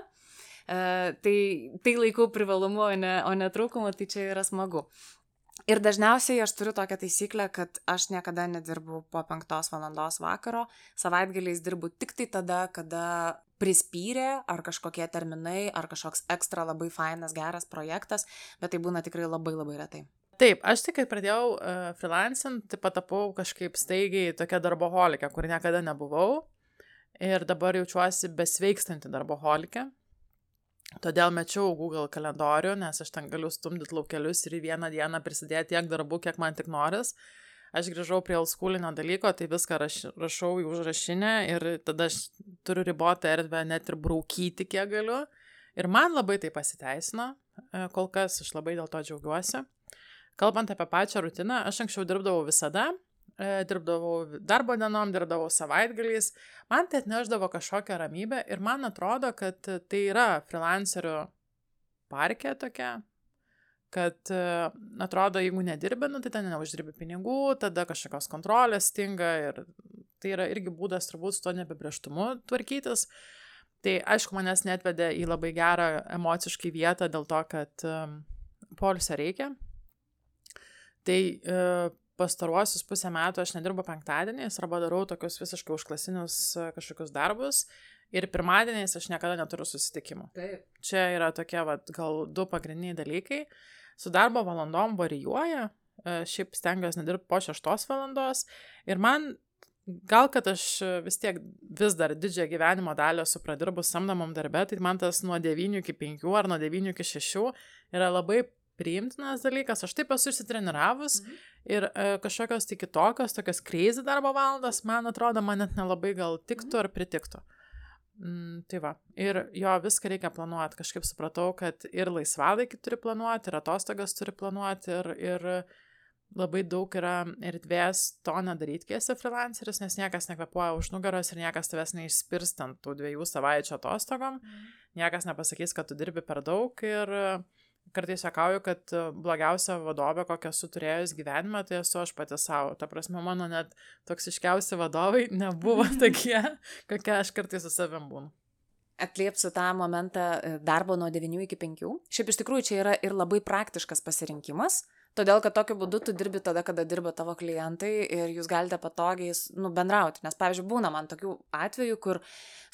Uh, tai, tai laikau privalumu, o ne, o ne trūkumu, tai čia yra smagu. Ir dažniausiai aš turiu tokią taisyklę, kad aš niekada nedirbu po penktos valandos vakaro, savaitgaliais dirbu tik tai tada, kada prispyrė, ar kažkokie terminai, ar kažkoks ekstra labai fainas, geras projektas, bet tai būna tikrai labai labai retai. Taip, aš tik, kai pradėjau uh, freelancing, tai patapau kažkaip staigiai tokia darboholikė, kur niekada nebuvau. Ir dabar jaučiuosi besveikstanti darboholikė. Todėl mečiau Google kalendorių, nes aš ten galiu stumdyti laukelius ir į vieną dieną prisidėti tiek darbų, kiek man tik noris. Aš grįžau prie oldschoolinio dalyko, tai viską raš, rašau į užrašinę ir tada aš turiu ribotą erdvę net ir braukyti, kiek galiu. Ir man labai tai pasiteisino, e, kol kas aš labai dėl to džiaugiuosi. Kalbant apie pačią rutiną, aš anksčiau dirbdavau visada, dirbdavau darbo dienom, dirbdavau savaitgaliais, man tai atneždavo kažkokią ramybę ir man atrodo, kad tai yra freelancerių parkė tokia, kad e, atrodo, jeigu nedirbi, nu, tai ten neuždirbi pinigų, tada kažkokios kontrolės stinga ir tai yra irgi būdas turbūt su to nebebrieštumu tvarkytis. Tai aišku, manęs netvedė į labai gerą emociškai vietą dėl to, kad um, polisio reikia. Tai uh, pastaruosius pusę metų aš nedirbu penktadieniais arba darau tokius visiškai užklasinius e, kažkokius darbus. Ir pirmadieniais aš niekada neturiu susitikimų. Taip. Čia yra tokie, vat, gal du pagrindiniai dalykai. Su darbo valandom varijuoja, e, šiaip stengiuosi nedirbti po šeštos valandos. Ir man, gal kad aš vis tiek vis dar didžiąją gyvenimo dalį esu pradirbus samdomam darbę, tai man tas nuo 9 iki 5 ar nuo 9 iki 6 yra labai priimtinas dalykas, aš taip esu išsitreniravus mhm. ir e, kažkokios tik kitokios, tokios kreizį darbo valandos, man atrodo, man net nelabai gal tiktų mhm. ar pritiktų. Mm, tai va, ir jo viską reikia planuoti. Kažkaip supratau, kad ir laisvalaikį turi planuoti, ir atostogas turi planuoti, ir, ir labai daug yra erdvės to nedaryti, kai esi freelanceris, nes niekas nekvepuoja už nugaros ir niekas tavęs neišspirstant tų dviejų savaičių atostogom, mm. niekas nepasakys, kad tu dirbi per daug ir uh, kartais sakauju, kad e, blogiausia vadovė, kokią esu turėjęs gyvenime, tai esu aš pati savo. Ta prasme, mano net toksiškiausi vadovai nebuvo tokie, kokie aš kartais su savim būnu. Atliepsiu tą momentą e, darbo nuo 9 iki 5. Šiaip iš tikrųjų čia yra ir labai praktiškas pasirinkimas, Todėl, kad tokiu būdu tu dirbi tada, kada dirba tavo klientai ir jūs galite patogiai nu, bendrauti. Nes, pavyzdžiui, būna man tokių atvejų, kur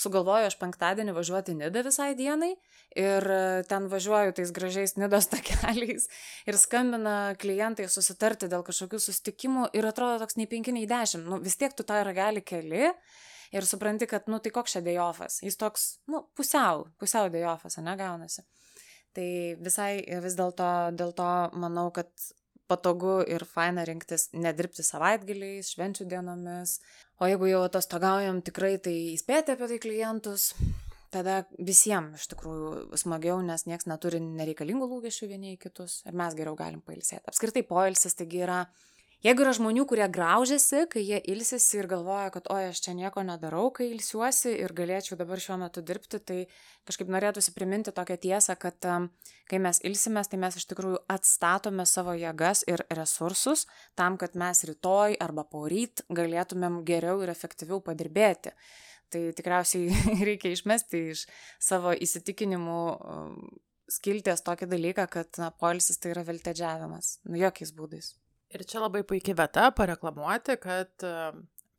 sugalvoju aš penktadienį važiuoti Nidą visai dienai ir ten važiuoju tais gražiais Nidos takeliais ir skambina klientai susitarti dėl kažkokių sustikimų ir atrodo toks nei penki, nei dešimt. Nu, vis tiek tu tą ragelį keli ir supranti, kad, nu, tai koks čia dėjofas. Jis toks, nu, pusiau, pusiau dėjofas, ne gaunasi. Tai visai vis dėlto dėl to manau, kad patogu ir faina rinktis nedirbti savaitgaliais, švenčių dienomis. O jeigu jau atostogaujam, tikrai tai įspėti apie tai klientus. Tada visiems iš tikrųjų smagiau, nes niekas neturi nereikalingų lūkesčių vieni į kitus ir mes geriau galim pailsėti. Apskritai poilsis taigi yra Jeigu yra žmonių, kurie graužiasi, kai jie ilsisi ir galvoja, kad oi, aš čia nieko nedarau, kai ilsiuosi ir galėčiau dabar šiuo metu dirbti, tai kažkaip norėtųsi priminti tokią tiesą, kad kai mes ilsimės, tai mes iš tikrųjų atstatome savo jėgas ir resursus tam, kad mes rytoj arba poryt galėtumėm geriau ir efektyviau padirbėti. Tai tikriausiai reikia išmesti iš savo įsitikinimų skilties tokį dalyką, kad na, poilsis tai yra viltedžiavimas. Nu, jokiais būdais. Ir čia labai puikia vieta pareklamuoti, kad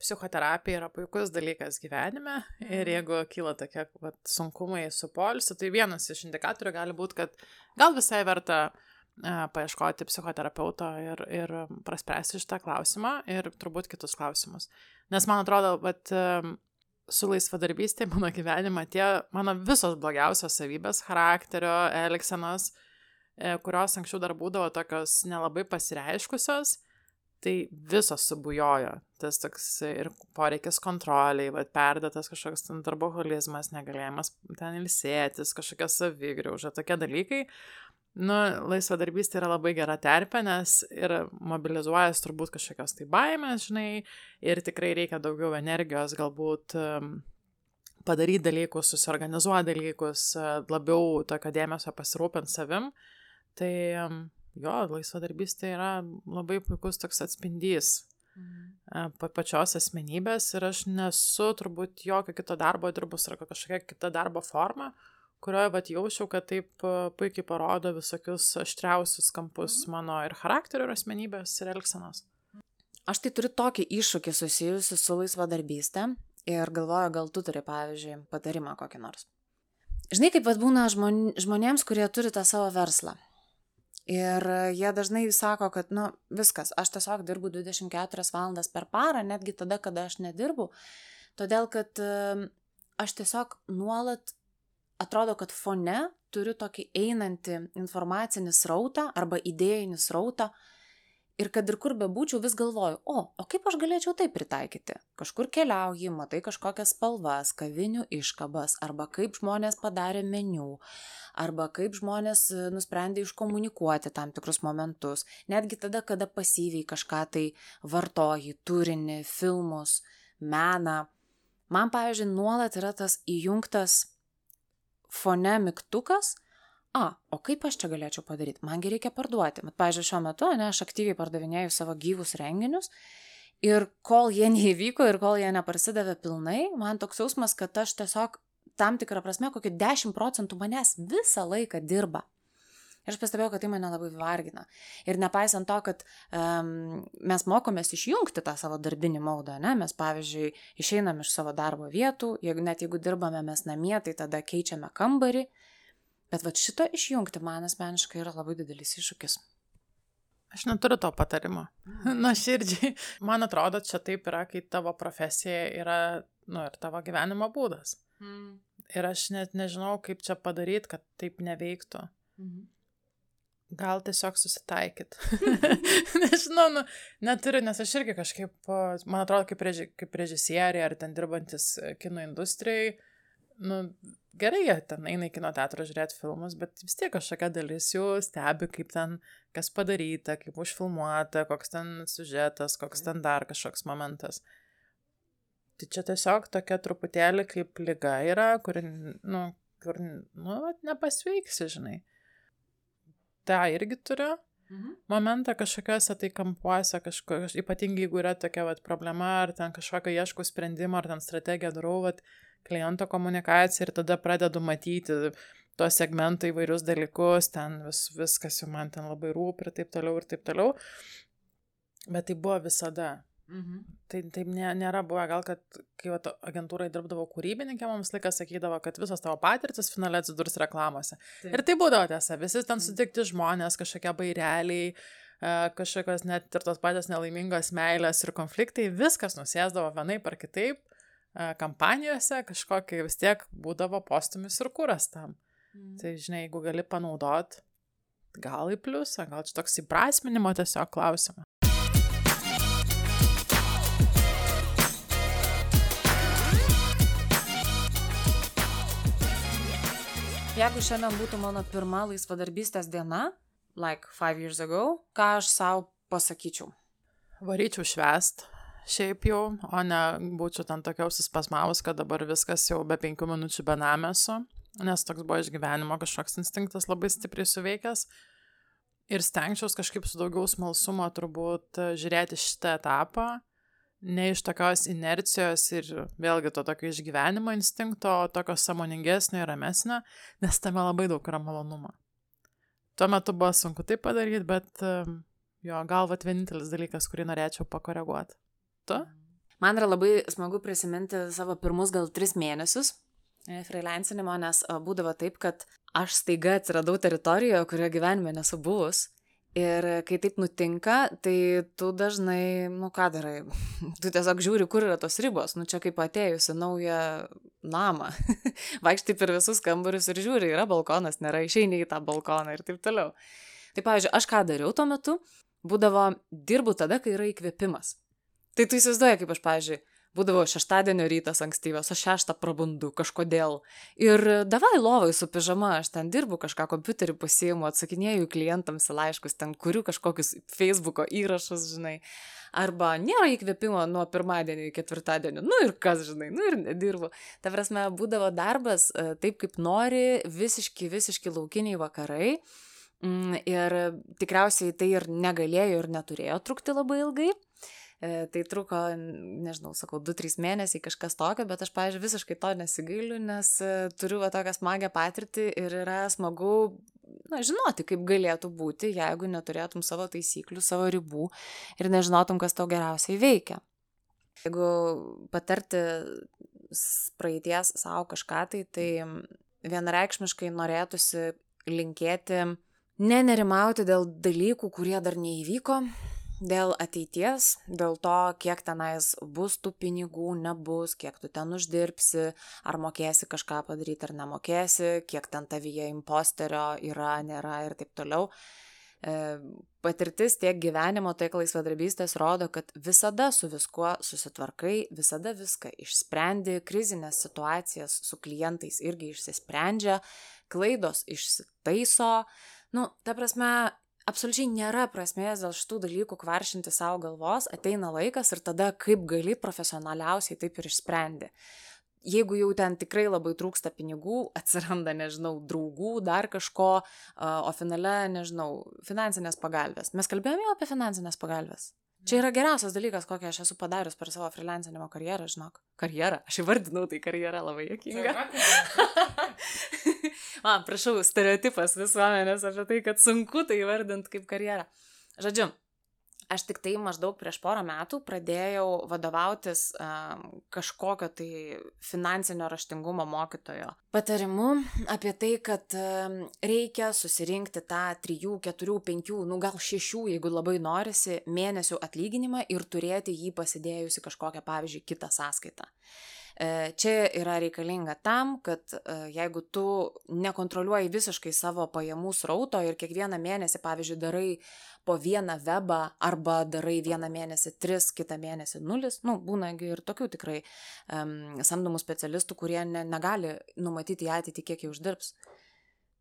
psichoterapija yra puikus dalykas gyvenime ir mhm. jeigu kyla tokie vat, sunkumai su polisiu, tai vienas iš indikatorių gali būti, kad gal visai verta uh, paieškoti psichoterapeuto ir, ir praspręsti šitą klausimą ir turbūt kitus klausimus. Nes man atrodo, kad su laisvadarbystė mano gyvenime tie mano visos blogiausios savybės, charakterio, elgsenos, E, kurios anksčiau dar būdavo tokios nelabai pasireiškusios, tai visos subujojo. Tas toks ir poreikis kontroliai, va, perdėtas kažkoks ten darboholizmas, negalėjimas ten ilsėtis, kažkokia savigriauža, tokie dalykai. Nu, laisvadarbystė yra labai gera terpė, nes ir mobilizuojas turbūt kažkokios tai baimės, žinai, ir tikrai reikia daugiau energijos galbūt padaryti dalykus, susiorganizuoti dalykus, labiau tokio dėmesio pasirūpinti savim. Uh, Tai jo, laisvadarbystė yra labai puikus toks atspindys pa- pačios asmenybės ir aš nesu turbūt jokio kito darbo dirbus ar kažkokia kita darbo forma, kurioje vat jaučiau, kad taip puikiai parodo visokius aštriausius kampus mano ir charakterio, ir asmenybės, ir elgsenos. Aš tai turiu tokį iššūkį susijusiu su laisvadarbystė ir galvoju, gal tu turi, pavyzdžiui, patarimą kokį nors. Žinai, kaip vad būna žmon, žmonėms, kurie turi tą savo verslą. Ir jie dažnai sako, kad, nu, viskas, aš tiesiog dirbu 24 valandas per parą, netgi tada, kada aš nedirbu, todėl kad aš tiesiog nuolat atrodo, kad fone turiu tokį einantį informacinį srautą arba idėjinį srautą, Ir kad ir kur bebūčiau, vis galvoju, o, o kaip aš galėčiau tai pritaikyti? Kažkur keliauji, matai kažkokias spalvas, kavinių iškabas, arba kaip žmonės padarė meniu, arba kaip žmonės e, nusprendė iškomunikuoti tam tikrus momentus, netgi tada, kada pasyviai kažką tai vartoji, turinį, filmus, meną. Man, pavyzdžiui, nuolat yra tas įjungtas fone mygtukas, a, o kaip aš čia galėčiau padaryti? Mangi reikia parduoti. Bet, pavyzdžiui, šiuo metu, ne, aš aktyviai pardavinėju savo gyvus renginius ir kol jie neįvyko ir kol jie neprasidavė pilnai, man toks jausmas, kad aš tiesiog tam tikrą prasme, kokį 10 procentų manęs visą laiką dirba. Ir aš pastebėjau, kad tai mane labai vargina. Ir nepaisant to, kad um, mes mokomės išjungti tą savo darbinį maudą, ne? mes pavyzdžiui išeinam iš savo darbo vietų, jeigu net jeigu dirbame mes namie, tai tada keičiame kambarį, Bet va šito išjungti man asmeniškai yra labai didelis iššūkis. Aš neturiu to patarimo. Na širdžiai. Man atrodo, čia taip yra, kai tavo profesija yra, nu, ir tavo gyvenimo būdas. Mm. Ir aš net nežinau, kaip čia padaryti, kad taip neveiktų. Mhm. Gal tiesiog susitaikyt. Nežinau, nu, neturiu, nes aš irgi kažkaip, man atrodo, kaip, reži, kaip režisieriai ar ten dirbantis e, kino industrijai, nu, gerai, jie ten eina į kino teatrą žiūrėti filmus, bet vis tiek kažkokia dalis jų stebi, kaip ten kas padaryta, kaip užfilmuota, koks ten siužetas, koks ten dar kažkoks momentas. Tai čia tiesiog tokia truputėlį kaip lyga yra, kur, nu, kur, nu, nepasveiksi, žinai. Ta irgi turiu Mhm. momentą kažkokiuose tai kampuose, kažko, ypatingai jeigu yra tokia vat, problema, ar ten kažkokio ieškau sprendimo, ar ten strategiją darau, vat, kliento komunikaciją ir tada pradedu matyti to segmento įvairius dalykus, ten vis, viskas jau man ten labai rūpi ir taip toliau ir taip toliau. Bet tai buvo visada. Mhm. Tai taip nė, nėra buvę, gal kad kai vat, agentūrai dirbdavo kūrybininkė, mums laiką sakydavo, kad visos tavo patirtis finale atsidurs reklamose. Taip. Ir tai būdavo tiesa, visi ten Mm. sutikti žmonės, kažkokie baireliai, e, kažkokios net ir tos pačios nelaimingos meilės ir konfliktai, viskas nusėsdavo vienai par kitaip kampanijose, kažkokie vis tiek būdavo postumis ir kuras tam. Mhm. Tai žinai, jeigu gali panaudot, gal į pliusą, gal čia toks įprasminimo tiesiog klausimas. Jeigu šiandien būtų mano pirma laisvadarbystės diena, like five years ago, ką aš savo pasakyčiau? Varyčiau švest, šiaip jau, o ne būčiau ten tokia užsispasmavus, kad dabar viskas jau be penkių minučių benamėsiu, nes toks buvo išgyvenimo kažkoks instinktas labai stipriai suveikęs. Ir stengčiaus kažkaip su daugiau smalsumo turbūt e, žiūrėti šitą etapą, ne iš tokios inercijos ir vėlgi to tokio išgyvenimo instinkto, o tokio samoningesnio ir ramesnio, nes tame labai daug yra malonumo. Tuo metu buvo sunku tai padaryti, bet e, jo, galvat vienintelis dalykas, kurį norėčiau pakoreguoti. Tu? Man yra labai smagu prisiminti savo pirmus gal tris mėnesius e, freelancinimo, nes a, būdavo taip, kad aš staiga atsiradau teritorijoje, kurioje gyvenime nesu buvus. Ir kai taip nutinka, tai tu dažnai, nu ką darai, tu tiesiog žiūri, kur yra tos ribos. Nu čia kaip atėjus į naują namą. Vaikštai per visus kambarius ir žiūri, yra balkonas, nėra, išeini į tą balkoną ir taip toliau. Tai pavyzdžiui, aš ką dariau tuo metu, būdavo dirbu tada, kai yra įkvėpimas. Tai tu įsivaizduoji, kaip aš, pavyzdžiui, būdavo šeštadienio rytas ankstyvas, aš šeštą prabundu kažkodėl. Ir davai lovai su pižama, aš ten dirbu kažką kompiuterį pasiimu, atsakinėju klientams į laiškus, ten kuriu kažkokius Facebook'o įrašus, žinai. Arba nėra įkvėpimo nuo pirmadienio iki ketvirtadienio. Nu ir kas, žinai, nu ir nedirbu. Ta prasme, būdavo darbas e, taip, kaip nori, visiški, visiški laukiniai vakarai. Mm, ir tikriausiai tai ir negalėjo ir neturėjo trukti labai ilgai. E, tai truko, nežinau, sakau, 2-3 mėnesiai kažkas tokio, bet aš, pavyzdžiui, visiškai to nesigailiu, nes e, turiu va tokią smagę patirtį ir yra smagu na, žinoti, kaip galėtų būti, jeigu neturėtum savo taisyklių, savo ribų ir nežinotum, kas tau geriausiai veikia. Jeigu patarti praeities savo kažką, tai tai vienareikšmiškai norėtųsi linkėti nenerimauti dėl dalykų, kurie dar neįvyko, dėl ateities, dėl to, kiek tenais bus tų pinigų, nebus, kiek tu ten uždirbsi, ar mokėsi kažką padaryti ar nemokėsi, kiek ten tavyje imposterio yra, nėra ir taip toliau. E, patirtis tiek gyvenimo, tiek laisvadarbystės rodo, kad visada su viskuo susitvarkai, visada viską išsprendi, krizinės situacijas su klientais irgi išsisprendžia, klaidos išsitaiso. Nu, ta prasme, absoliučiai nėra prasmės dėl šitų dalykų kvaršinti savo galvos, ateina laikas ir tada kaip gali profesionaliausiai taip ir išsprendi. Jeigu jau ten tikrai labai trūksta pinigų, atsiranda, nežinau, draugų, dar kažko, o finale, nežinau, finansinės pagalbės. Mes kalbėjome jau apie finansinės pagalbės. Čia yra geriausias dalykas, kokį aš esu padarius per savo freelancinimo karjerą, žinok. Karjerą, aš įvardinau tai karjerą labai jokinga. Man, prašau, stereotipas visuomenės apie tai, kad sunku tai įvardinti kaip karjerą. Žodžiu, aš tik tai maždaug prieš porą metų pradėjau vadovautis um, kažkokio tai finansinio raštingumo mokytojo patarimu apie tai, kad um, reikia susirinkti tą 3, 4, 5, nu gal 6, jeigu labai norisi, mėnesių atlyginimą ir turėti jį pasidėjusi kažkokią, pavyzdžiui, kitą sąskaitą. E, čia yra reikalinga tam, kad e, jeigu tu nekontroliuoji visiškai savo pajamų srauto ir kiekvieną mėnesį, pavyzdžiui, darai po vieną webą arba darai vieną mėnesį tris, kitą mėnesį nulis, nu, būna ir tokių tikrai um, samdomų specialistų, kurie ne, negali numatyti į ateitį, kiek jie uždirbs.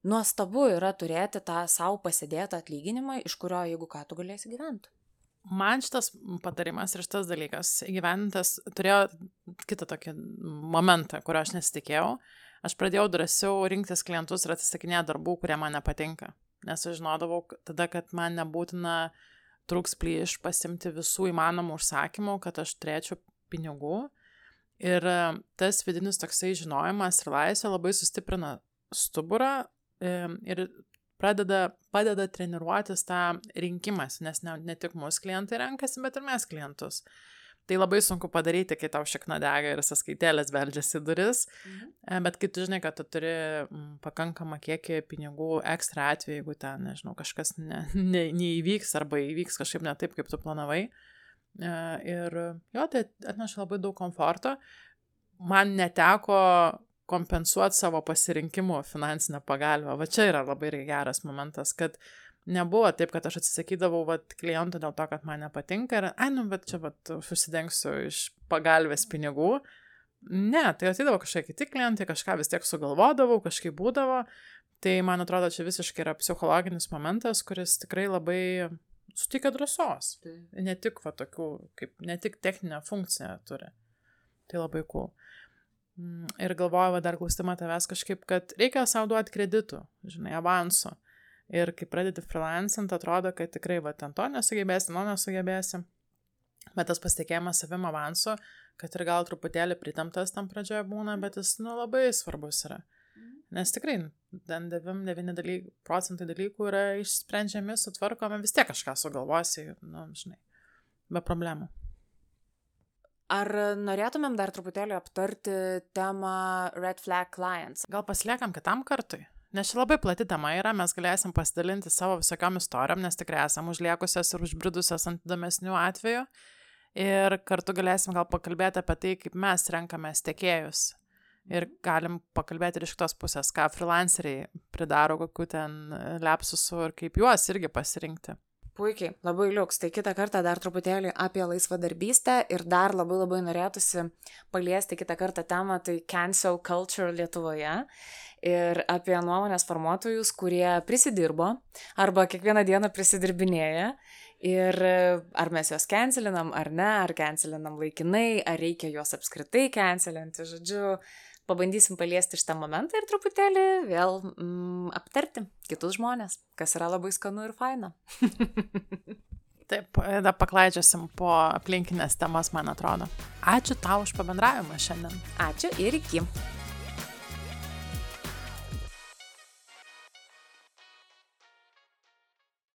Nuostabu yra turėti tą savo pasidėtą atlyginimą, iš kurio, jeigu ką, tu galėsi gyventi. Man šitas patarimas ir šitas dalykas įgyvendintas turėjo kitą tokį momentą, kurio aš nesitikėjau. Aš pradėjau drąsiau rinktis klientus ir atsisakinėti darbų, kurie man nepatinka. Nes aš žinodavau tada, kad man nebūtina trūks plyš pasimti visų įmanomų užsakymų, kad aš turėčiau pinigų. Ir e, tas vidinis toksai žinojimas ir laisvė labai sustiprina stuburą e, ir pradeda, padeda treniruotis tą rinkimas, nes ne, ne tik mūsų klientai renkasi, bet ir mes klientus. Tai labai sunku padaryti, kai tau šikna dega ir sąskaitėlės beldžiasi duris, mhm. E, bet kai tu žinai, kad tu turi pakankamą kiekį pinigų ekstra atveju, jeigu ten, nežinau, kažkas ne, ne, neįvyks arba įvyks kažkaip ne taip, kaip tu planavai. E, ir jo, tai atneša labai daug komforto. Man neteko kompensuoti savo pasirinkimų finansinę pagalbą. Va čia yra labai geras momentas, kad nebuvo taip, kad aš atsisakydavau vat, klientų dėl to, kad man nepatinka ir, ai, nu, bet čia vat, susidengsiu iš pagalbės pinigų. Ne, tai atidavo kažkokie kiti klientai, kažką vis tiek sugalvodavau, kažkaip būdavo. Tai man atrodo, čia visiškai yra psichologinis momentas, kuris tikrai labai suteikia drąsos. Tai. Ne tik va tokių, kaip, ne tik techninę funkciją turi. Tai labai cool. Mm, ir galvoju, dar klausimą tavęs kažkaip, kad reikia savo duoti kreditų, žinai, avansu. Ir kai pradedi freelancing, atrodo, kad tikrai, va, ten to nesugebėsi, to nesugebėsi. Bet tas pasitikėjimas savim avansu, kad ir gal truputėlį pritamtas tam pradžioje būna, bet jis, nu, labai svarbus yra. Nes tikrai, ten 9 dalyk, procentai dalykų yra išsprendžiami, sutvarkomi, vis tiek kažką sugalvosi, nu, žinai, be problemų. Ar norėtumėm dar truputėlį aptarti temą Red Flag Clients? Gal pasiliekam kitam kartui? Nes čia labai plati tema yra, mes galėsim pasidalinti savo visokiam istorijom, nes tikrai esam užliekusios ir užbridusios ant įdomesnių atvejų. Ir kartu galėsim gal pakalbėti apie tai, kaip mes renkamės tiekėjus. Ir galim pakalbėti ir iš kitos pusės, ką freelanceriai pridaro, kokiu ten lepsusų ir kaip juos irgi pasirinkti. Puikiai, labai liuks. Tai kitą kartą dar truputėlį apie laisvadarbystę ir dar labai labai norėtųsi paliesti kitą kartą temą, tai cancel culture Lietuvoje ir apie nuomonės formuotojus, kurie prisidirbo arba kiekvieną dieną prisidirbinėja. Ir ar mes juos cancelinam ar ne, ar cancelinam laikinai, ar reikia juos apskritai cancelinti, žodžiu, pabandysim paliesti šitą momentą ir truputėlį vėl mm, aptarti kitus žmonės, kas yra labai skanu ir faina. Taip, tada paklaidžiasim po aplinkinės temas, man atrodo. Ačiū tau už pabendravimą šiandien. Ačiū ir iki.